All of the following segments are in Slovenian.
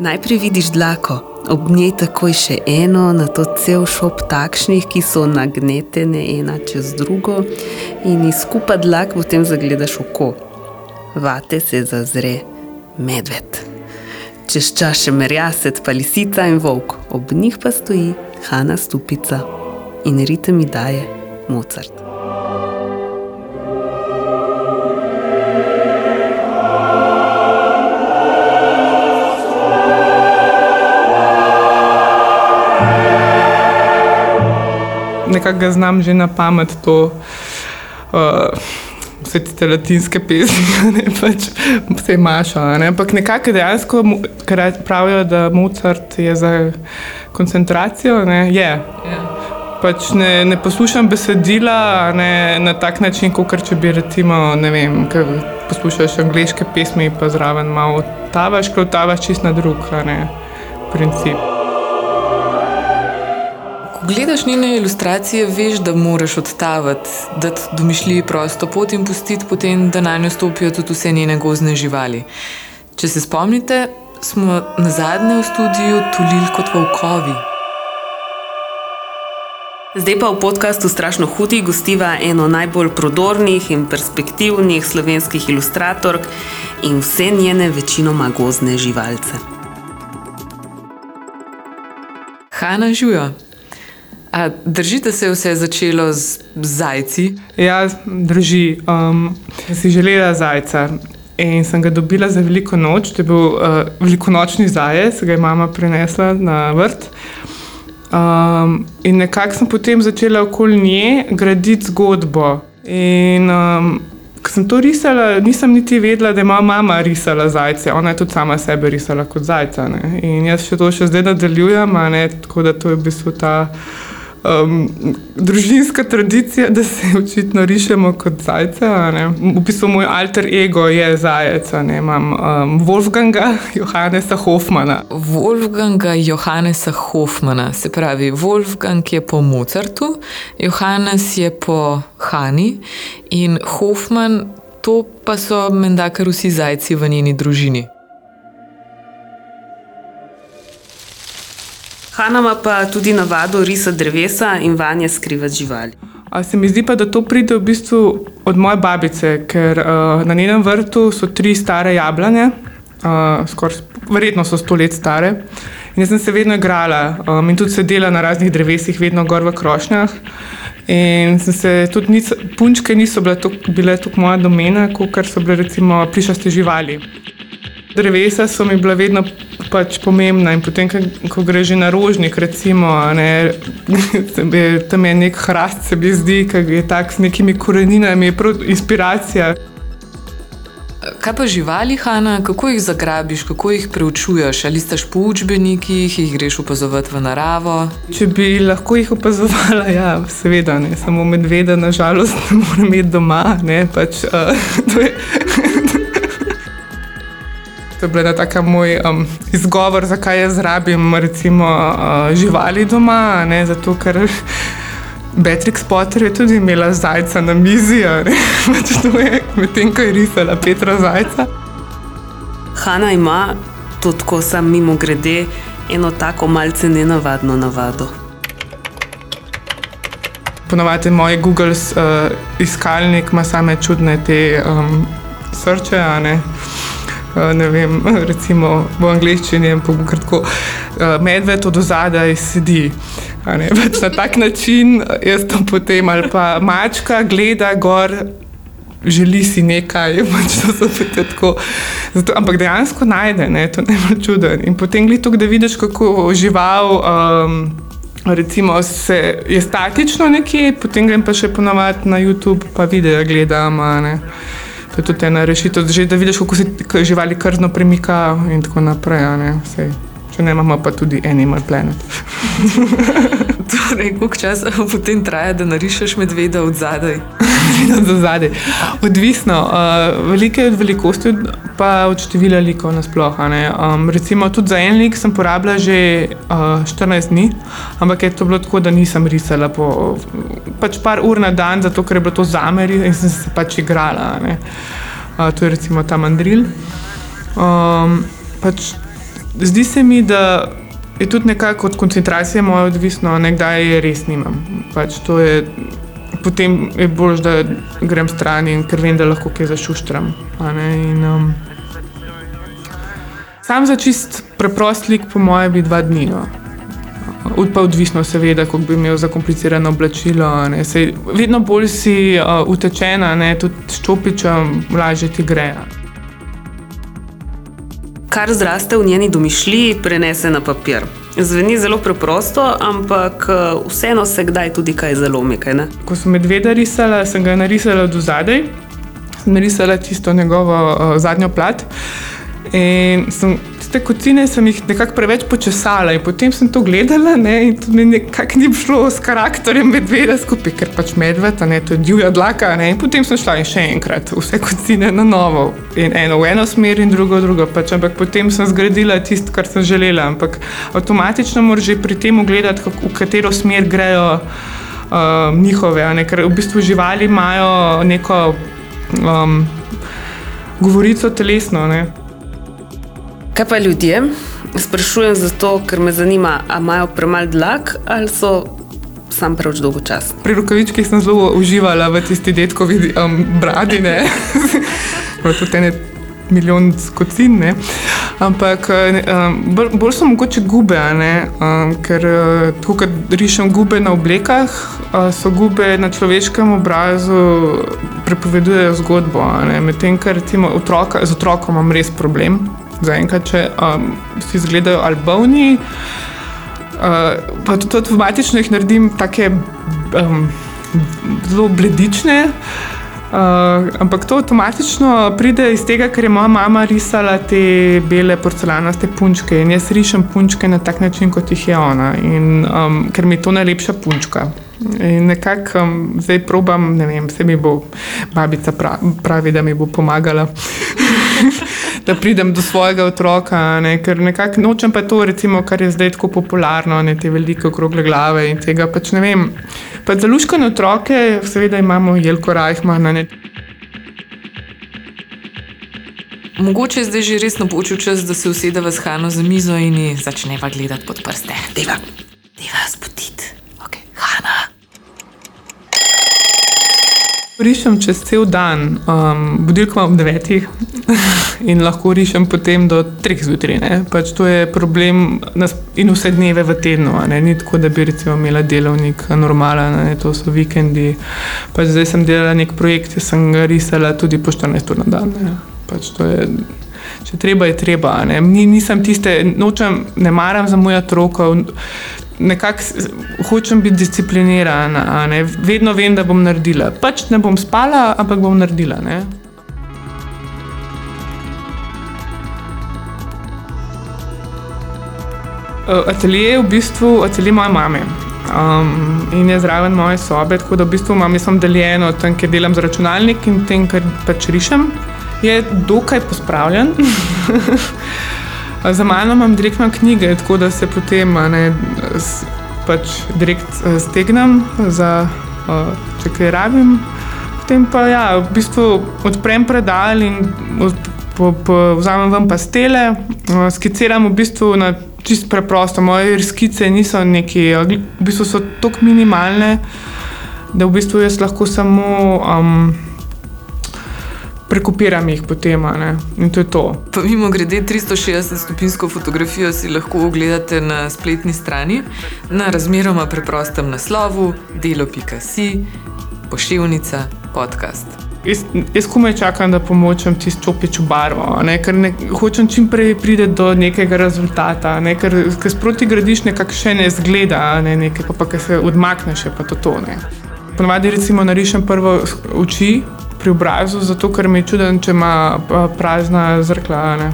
Najprej vidiš dlako, ob njej takoj še eno, na to cel šop takšnih, ki so nagnetene ena čez drugo, in izkupa dlak potem zagledaš oko. Vate se zazre medved. Čez čas še merjaset, pa lisica in volk, ob njih pa stoji Hanna Stupica in ritem mi daje Mozart. Nekako znam že na pamet to. Uh, Vse te latinske pesmi, ne pač vse maša. Ne? Ampak nekako dejansko pravijo, da Mozart je za koncentracijo. Ne? Je. Ja. Pač ne, ne poslušam besedila ne, na tak način, kot če bi recimo, ne vem, poslušaš angliške pesmi, pa zraven malo tavaš, kot tavaš čist na drug princip gledaš njene ilustracije, veš, da moraš odtavati, da ti domišlji prosto pot in pustiti potem, da na njo stopijo tudi vse njene gozne živali. Če se spomnite, smo na zadnje v studiu tulili kot volkovi. Zdaj pa v podkastu Strašno hudi gostiva eno najbolj prodornih in perspektivnih slovenskih ilustratork in vse njene večinoma gozne živalce. Hanna Žujo. A držite se, vse je začelo z zajci? Ja, drži. Um, si želela zajca in sem ga dobila za veliko noč. To je bil uh, velikonočni zajec, ga je mama prinesla na vrt. Um, in nekako sem potem začela okoli nje graditi zgodbo. In um, ko sem to risala, nisem niti vedela, da ima mama risala zajce. Ona je tudi sama sebe risala kot zajca. Ne? In jaz še to še zdaj nadaljujem, tako da to je v bistvu ta um, družinska tradicija, da se očitno rišemo kot zajce. V bistvu moj alter ego je zajec. Imam um, Wolfganga Johannesa Hofmana. Wolfganga Johannesa Hofmana, se pravi, Wolfgang je po Mozartu, Johannes je po Hani in Hofman, to pa so menda kar vsi zajci v njeni družini. Hanna ima pa tudi navado risati drevesa in vanje skrivati živali. A se mi zdi pa, da to pride v bistvu od moje babice, ker uh, na njenem vrtu so tri stare jablane, uh, verjetno so sto let stare. In jaz sem se vedno igrala um, in tudi sedela na raznih drevesih, vedno gor v krošnjah. In se tudi niso, punčke niso bile tako moja domena, kot so bile recimo prišaste živali. Drevesa so mi bila vedno pač pomembna in potem, ko gre že na rožnik, recimo, ne, tam je nek hrast, se mi zdi, ki je tak s nekimi koreninami, je prav inspiracija. Kaj pa živali, Hanna, kako jih zagrabiš, kako jih preučuješ? Ali ste po učbenikih, jih greš opazovati v naravo? Če bi lahko jih opazovala, ja, seveda, ne. samo medveda, nažalost, ne morem imeti doma. Ne, pač, uh, To je bil tako moj um, izgovor, zakaj jaz rabim recimo, uh, živali doma. Ne, zato, ker Beatrix Potter je tudi imela zajca na mizi, medtem ko je risala Petra Zajca. Hanna ima, tudi tako sam mimo grede, eno tako malce nenavadno navado. Ponovadi moj Google uh, iskalnik ima same čudne te um, srče. Eh, ne vem, recimo v angleščini je kratko, eh, medved od zadaj sedi. Pač na tak način jaz to potem ali pa mačka gleda gor. Želi si nekaj, pač tako. Zato, ampak dejansko najde, ne, to ne bo čudno. In potem gledaš to, da vidiš, kako žival um, recimo, se, je statično nekje, potem grem pa še ponovadi na YouTube, pa videe gledam. To je tudi ena rešitev, že, da vidiš, kako se živali krzno premikajo in tako naprej. Ne? Če ne imamo pa tudi Animal Planet. torej, koliko časa potem traja, da narišeš medveda od zadaj? od zadaj. Odvisno. Uh, velike od velikosti, pa od števila likov nasplošno. Um, recimo tudi za en lik sem porabila že uh, 14 dni, ampak je to bilo tako, da nisem risala po pač par ur na dan, zato ker je bilo to zameri in sem se pač igrala. Uh, to je recimo ta mandril. Um, pač zdi se mi, da je tudi nekako od koncentracije moje odvisno, nekdaj je res nimam. Pač to je, potem je bolj, da grem stran in ker vem, da lahko kaj zašuštram. in, um, Sam za čist preprost lik, po mojem, bi dva dni. No. Pa odvisno, seveda, kako bi imel zakomplicirano oblačilo. Sej, vedno bolj si uh, utečena, ne, tudi s čopičem, lažje ti gre. Kar zraste v njeni domišljiji, prenese na papir. Zveni zelo preprosto, ampak eh, vseeno se kdaj tudi kaj zalomi. Kaj ne? Ko sem medveda risala, sem ga narisala do zadaj, sem narisala čisto njegovo uh, zadnjo plat. In sem, te kocine sem jih nekako preveč počesala, in potem sem to gledala, ne, in to mi nekako ni šlo s karakterjem medveda skupaj, ker pač medved, a ne to je divja dlaka. Ne, in potem sem šla in še enkrat vse kocine na novo, in eno v eno smer, in drugo v drugo. Pač, ampak potem sem zgradila tisto, kar sem želela. Ampak avtomatično moraš že pri tem gledati, kako, v katero smer grejo uh, njihove, ne, ker v bistvu živali imajo neko um, govorico telesno. Ne. Kaj pa ljudje? Sprašujem zato, ker me zanima, ali imajo premalo dlak ali so sam preveč dolgočasni. Pri rokavičkih sem zelo uživala v tisti detkovi um, bradi, ne. tudi ene milijon skocin, ne. Ampak um, bolj, bolj so mogoče gube, um, ker uh, tako kot rišem gube na oblekah, uh, so gube na človeškem obrazu prepovedujejo zgodbo. Medtem, ker recimo otroka, z otrokom imam res problem. Zaenkrat, če um, si izgledajo ali bolni, uh, tudi avtomatično jih naredim tako um, zelo bledične. Uh, ampak to avtomatično pride iz tega, ker je moja mama risala te bele porcelanaste punčke in jaz rišem punčke na tak način, kot jih je ona, in, um, ker mi je to najlepša punčka. In nekako um, zdaj probam, ne vem, se mi bo babica pravi, pravi da mi bo pomagala. da pridem do svojega otroka, ne, ker nekako nočem pa to, recimo, kar je zdaj tako popularno, ne te velike okrogle glave in tega pač ne vem. Pa za luškane otroke, seveda imamo Jelko Rajhmana. Ne. Mogoče je zdaj že res napočil čas, da se usedeva s Hano za mizo in začneva gledati pod prste. Deva, deva spotiti. Okay. Hanna. Rišem čez cel dan, um, budilko imam ob devetih in lahko rišem potem do treh zjutraj. Pač to je problem in vse dneve v tednu. Ni tako, da bi recimo imela delovnik normalen, ne. to so vikendi. Pač zdaj sem delala nek projekt, ki sem ga risala tudi po 14 ur na dan. Ne. Pač to je, če treba, je treba. Ne. Ni, nisem tiste, nočem, ne maram zamujati rokov. Nekako hočem biti disciplinirana, vedno vem, da bom naredila. Pač ne bom spala, ampak bom naredila. Ne. Uh, Atelje je v bistvu atelje moje mame. Um, in je zraven moje sobe, tako da v bistvu imam jaz sem deljeno tam, kjer delam z računalnik in tem, kar pač rišem. Je dokaj pospravljen. Za mano imam direktno knjige, tako da se potem ne, s, pač direkt eh, stegnem, za, če kaj rabim. Potem pa ja, v bistvu odprem predal in od- po, po, vzamem ven pastele, uh, skiciram v bistvu na čist preprosto. Moje skice niso neki, v bistvu so tako minimalne, da v bistvu jaz lahko samo um, prekopiram jih potem. ne. In to je to. Pa mimo grede 360-stopinsko fotografijo si lahko ogledate na spletni strani na razmeroma preprostem naslovu delo.si, pošiljnica, podcast. Jaz, jaz komaj čakam, da pomočem tisto čopičo barvo, a ne, ker ne, hočem čim prej priti do nekega rezultata, ne, ker, ker sproti gradiš nekako še ne zgleda, ne, nekaj, pa, pa ker se odmakneš, pa to to. Ne. Ponavadi recimo narišem prvo s- oči pri obrazu, zato ker mi je čuden, če ima prazna zrkla. ne.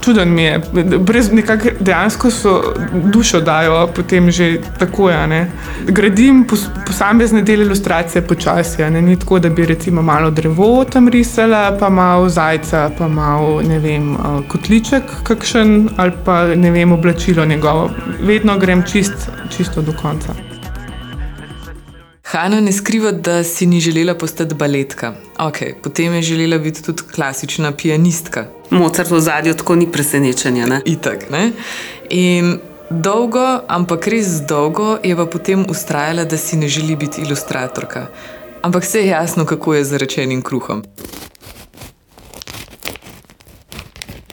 Čuden mi je, brez nekako dejansko so dušo dajo, potem že tako je. Gradim pos, posamezne dele ilustracije počasi, ne ni tako, da bi recimo malo drevo tam risala, pa malo zajca, pa malo ne vem, kotliček kakšen ali pa ne vem, oblačilo njegovo. Vedno grem čist, čisto do konca. Hanna ne skriva, da si ni želela postati baletka. Okay, potem je želela biti tudi klasična pianistka. Mozart v zadju tako ni presenečenja. Ne? Itak, ne? In dolgo, ampak res dolgo je pa potem ustrajala, da si ne želi biti ilustratorka. Ampak vse je jasno, kako je z rečenim kruhom.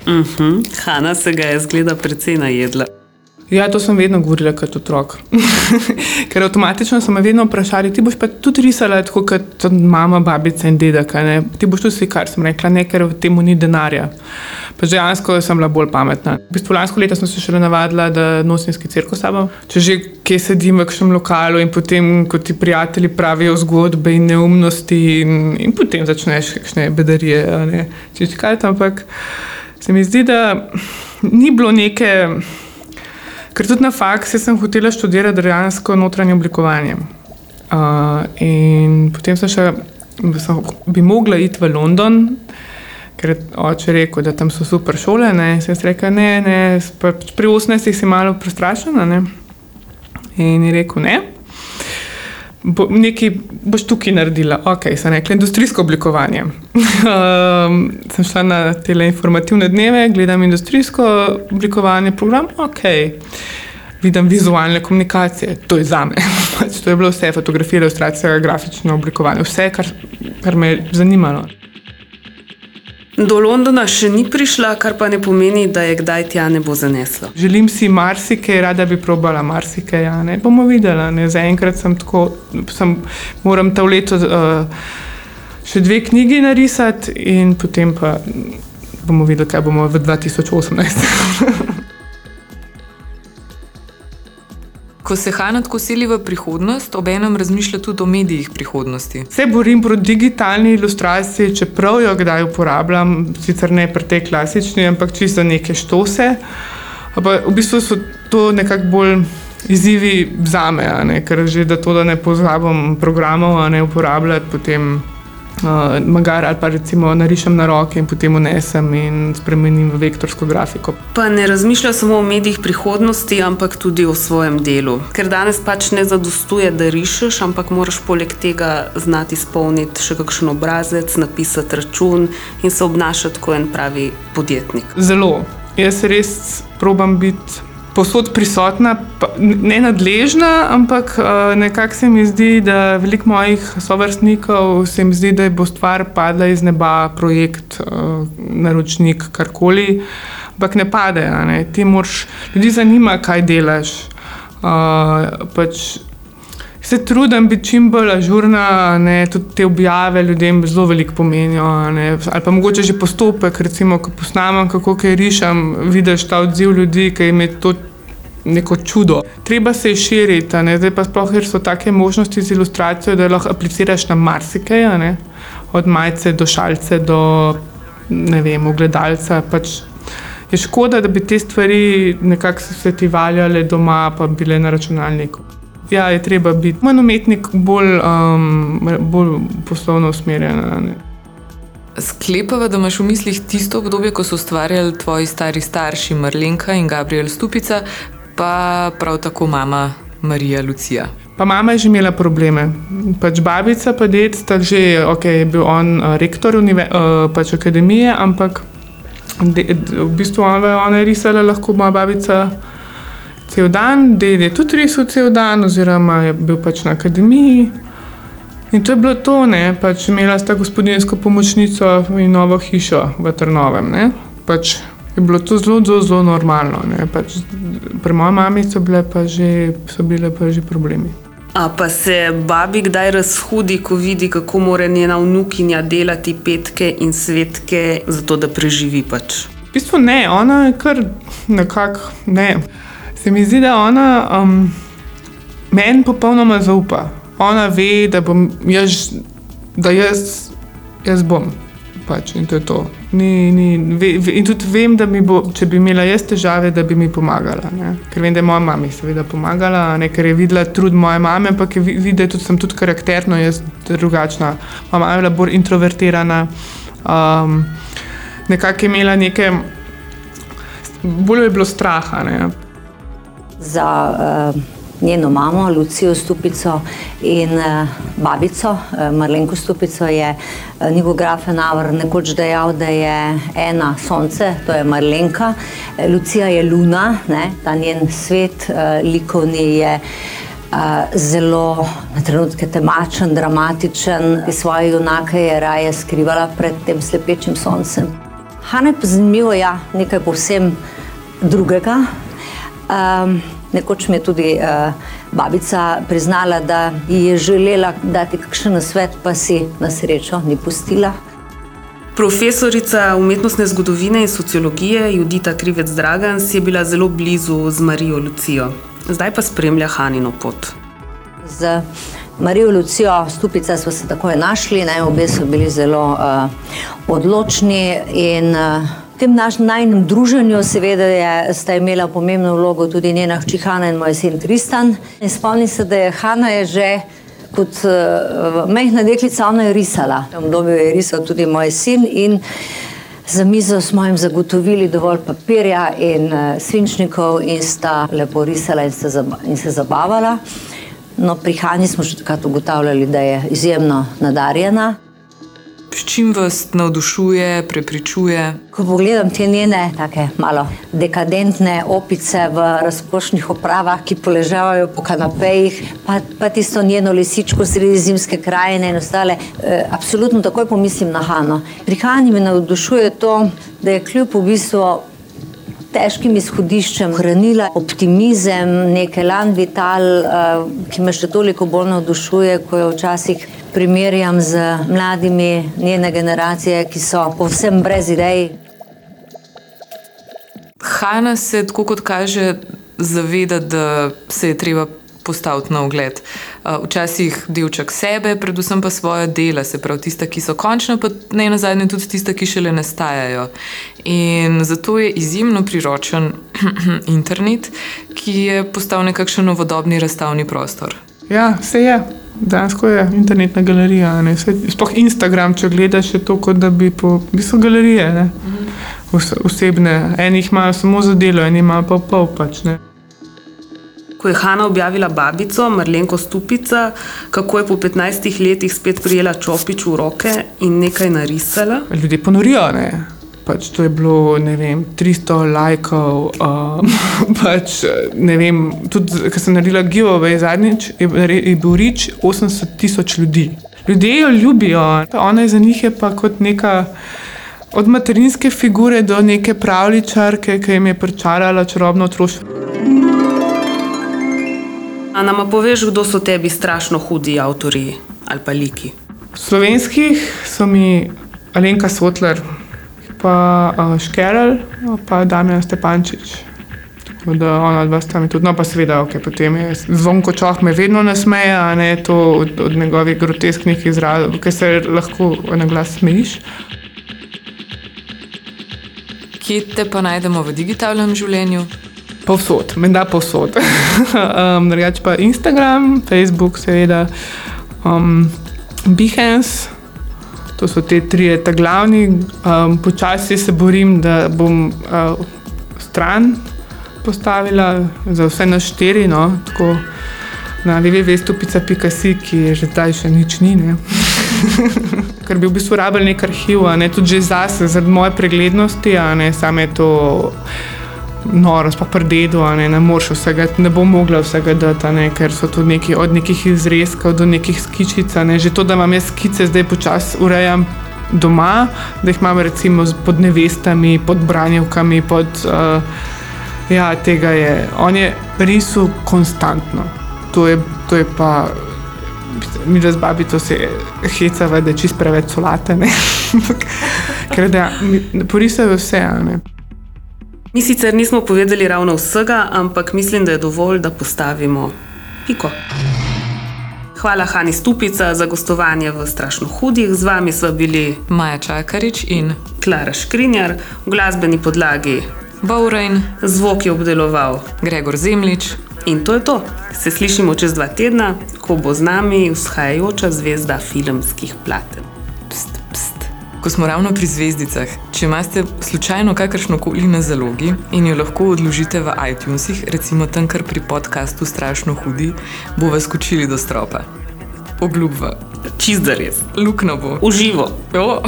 Uh -huh. Hanna se ga je zgleda precej najedla. Ja, to sem vedno govorila kot otrok. Ker avtomatično so me vedno vprašali, ti boš pa tudi risala tako kot mama, babica in dedek. Ti boš tudi slikar, sem rekla, ne, ker v tem ni denarja. Pa dejansko sem bila bolj pametna. V bistvu lansko leto sem se še navadila, da nosim skicirko s sabo. Če že kje sedim v kakšnem lokalu in potem, ko ti prijatelji pravijo zgodbe in neumnosti, in, in potem začneš kakšne bedarije. Če ti kaj tam, ampak se mi zdi, da ni bilo neke. Ker tudi na faksu sem hotela študirati dejansko notranje oblikovanje. Uh, in potem sem še, sem, bi mogla iti v London, ker je oče rekel, da tam so super šole. Ne? Sem rekla, ne, ne, pri 18 si malo prestrašena. Ne? In je rekel, ne. Bo, nekaj boš tukaj naredila, ok, sem rekla, industrijsko oblikovanje. um, sem šla na te informativne dneve, gledam industrijsko oblikovanje, program, ok, vidim vizualne komunikacije, to je za me. Pač to je bilo vse, fotografija, ilustracija, grafično oblikovanje, vse, kar, kar me je zanimalo. Do Londona še ni prišla, kar pa ne pomeni, da je kdaj tja ne bo zanesla. Želim si marsikaj, rada bi probala marsikaj. Ja, bomo videli. Zaenkrat sem tako, sem, moram ta leto uh, še dve knjigi narisati, in potem pa bomo videli, kaj bomo v 2018. Ko se Hanna tako sili v prihodnost, obenem razmišlja tudi o medijih prihodnosti. Se borim proti digitalni ilustraciji, čeprav jo kdaj uporabljam, sicer ne pri tej klasični, ampak čisto neke štose. Ampak v bistvu so to nekako bolj izzivi za me, ker že da to, da ne pozabim programov, ne uporabljati potem uh, magar ali pa recimo narišem na roke in potem unesem in spremenim v vektorsko grafiko. Pa ne razmišlja samo o medijih prihodnosti, ampak tudi o svojem delu. Ker danes pač ne zadostuje, da rišeš, ampak moraš poleg tega znati izpolniti še kakšen obrazec, napisati račun in se obnašati kot en pravi podjetnik. Zelo. Jaz res probam biti posod prisotna, ne nadležna, ampak uh, nekako se mi zdi, da veliko mojih sovrstnikov se mi zdi, da bo stvar padla iz neba, projekt, uh, naročnik, karkoli. Ampak ne pade, ne. ti moraš, ljudi zanima, kaj delaš. Uh, pač, Se trudim biti čim bolj ažurna, ne, tudi te objave ljudem zelo veliko pomenijo. Ne, ali pa mogoče že postopek, recimo, ko posnamem, kako kaj rišem, vidiš ta odziv ljudi, ki jim je to neko čudo. Treba se širiti, zdaj pa sploh, ker so take možnosti z ilustracijo, da lahko apliciraš na marsikaj, od majice do šalice do ne vem, ogledalca. Pač je škoda, da bi te stvari nekako se ti valjale doma, pa bile na računalniku. Ja, je treba biti manj umetnik, bolj, um, bolj poslovno usmerjen. Sklepava, da imaš v mislih tisto obdobje, ko so ustvarjali tvoji stari starši Marlenka in Gabriel Stupica, pa prav tako mama Marija Lucija. Pa mama je že imela probleme. Pač babica, pa ded, tako že okay, je bil on uh, rektor unive, uh, pač akademije, ampak de, v bistvu ona, ona je risala lahko moja babica cel dan, ded je tudi risal cel dan, oziroma je bil pač na akademiji. In to je bilo to, ne, pač imela sta gospodinsko pomočnico in novo hišo v Trnovem. Ne, pač je bilo to zelo, zelo, zelo normalno. Pač, pri mojem mami so bile pa že, so bile pa že problemi. A pa se babi kdaj razhudi, ko vidi, kako mora njena vnukinja delati petke in svetke, zato da preživi pač. V bistvu ne, ona je kar nekako ne. Se mi zdi, da ona um, meni popolnoma zaupa. Ona ve, da bom jaz, da jaz, jaz bom. Pač, in to je to. Ni, ni, ve, ve, in tudi vem, da bo, če bi imela jaz težave, da bi mi pomagala. Ne? Ker vem, da je moja mama seveda pomagala, ne? ker je videla trud moje mame, ampak je videla, da sem tudi karakterno jaz drugačna. Moja mama je bila bolj introvertirana, um, nekako je imela nekaj, bolj je bilo straha. Ne? Za uh, njeno mamo, Lucijo Stupico in babico, Marlenko Stupico, je Nivo Grafenauer nekoč dejal, da je ena sonce, to je Marlenka, Lucija je luna, ne? ta njen svet likovni je zelo na trenutke temačen, dramatičen, ki svoje junake je raje skrivala pred tem slepečim soncem. Hanna je pa zanimivo, ja, nekaj povsem drugega. Um, nekoč mi je tudi uh, babica priznala, da ji je želela dati kakšen svet, pa si na srečo ni pustila. Profesorica umetnostne zgodovine in sociologije Judita Krivec Dragan si je bila zelo blizu z Marijo Lucijo. Zdaj pa spremlja Hanino pot. Z Marijo Lucijo Stupica smo se takoj našli, ne, obe so bili zelo uh, odločni in uh, tem našem najnem druženju seveda je, sta imela pomembno vlogo tudi njena hči Hanna in moj sin Tristan. In spomnim se, da je Hanna je že kot uh, mehna deklica, ona je risala. V obdobju je risal tudi moj sin in Za mizo smo jim zagotovili dovolj papirja in uh, svinčnikov, in sta lepo risala in se, zaba in se zabavala. No, pri Hani smo že takrat ugotavljali, da je izjemno nadarjena. S čim vas navdušuje, prepričuje? Ko pogledam te njene tako malo dekadentne opice v razkošnih opravah, ki poležavajo po kanapejih, pa, pa tisto njeno lisičko sredi zimske krajine in ostale, eh, absolutno takoj pomislim na Hano. Pri Hani me navdušuje to, da je kljub v bistvu težkim izhodiščem hranila optimizem, nekaj lan vital, uh, ki me še toliko bolj navdušuje, ko jo včasih primerjam z mladimi njene generacije, ki so povsem brez idej. Hanna se, tako kot kaže, zaveda, da se je treba postaviti na ogled. Včasih delček sebe, predvsem pa svoje dela, se pravi tiste, ki so končne, pa ne na zadnje tudi tiste, ki šele nastajajo. In zato je izjemno priročen internet, ki je postal nekakšen novodobni razstavni prostor. Ja, vse je. Dansko je internetna galerija. Sploh Instagram, če gledaš, je to kot da bi po bistvu galerije. Ne? Osebne, enih imajo samo za delo, enih imajo pa pol pač. Ne? Ko je Hanna objavila babico, Marlenko Stupica, kako je po 15 letih spet prijela čopič v roke in nekaj narisala. Ljudje ponorijo, ne. Pač to je bilo vem, 300 lajkov. Uh, pač, vem, tudi, ko sem naredila giveaway zadnjič, je, je bil reč 80 tisoč ljudi. Ljudje jo ljubijo, ona je za njih je pa kot neka. Od materinske figure do neke pravličarke, ki jim je pričarala čarobno otroštvo. A nam poveš, kdo so tebi strašno hudi avtori ali pa liki? Slovenskih so mi Alenka Sotler, pa uh, Škerl, pa Damien Stepančič. Tako da ona dva sta mi tudi, no pa seveda, ok, potem je zvonko čoh me vedno nasmeja, a ne to od, od njegovih grotesknih izrazov, ki se lahko na glas smejiš. Kje te pa najdemo v digitalnem življenju? Povsod, menda povsod. um, Drugač pa Instagram, Facebook, seveda, um, Behance, to so te tri, ta glavni. Um, počasi se borim, da bom uh, stran postavila za vse na štiri, no, tako na www.stupica.si, ki je že zdaj še nič ni. Ker bi v bistvu rabili nek arhiv, ne tudi zase, zaradi moje preglednosti, a ne same to noro, sploh pri dedu, ne, ne moreš vsega, ne bom mogla vsega dati, ne, ker so to neki, od nekih izrezkov do nekih skičic. Ne, že to, da imam jaz skice, zdaj počasi urejam doma, da jih imam recimo pod nevestami, pod branjevkami, pod. Uh, ja, tega je. On je risal konstantno. To je, to je pa. Mi da z babico se hecava, da je čist preveč solate. Ker da porisajo vse. Ne. Mi sicer nismo povedali ravno vsega, ampak mislim, da je dovolj, da postavimo piko. Hvala Hani Stupica za gostovanje v Strašno hudih. Z vami smo bili Maja Čakarič in Klara Škrinjar, v glasbeni podlagi Bowrain, zvok je obdeloval Gregor Zemlič. In to je to. Se slišimo čez dva tedna, ko bo z nami vzhajajoča zvezda filmskih platen. Ko smo ravno pri zvezdicah, če imate slučajno kakršno koli na zalogi in jo lahko odložite v iTunesih, recimo tam, kar pri podkastu Strašno hudi, bo vas skočili do stropa. Obljubva. Čist da res. Lukno bo. Uživo. Jo.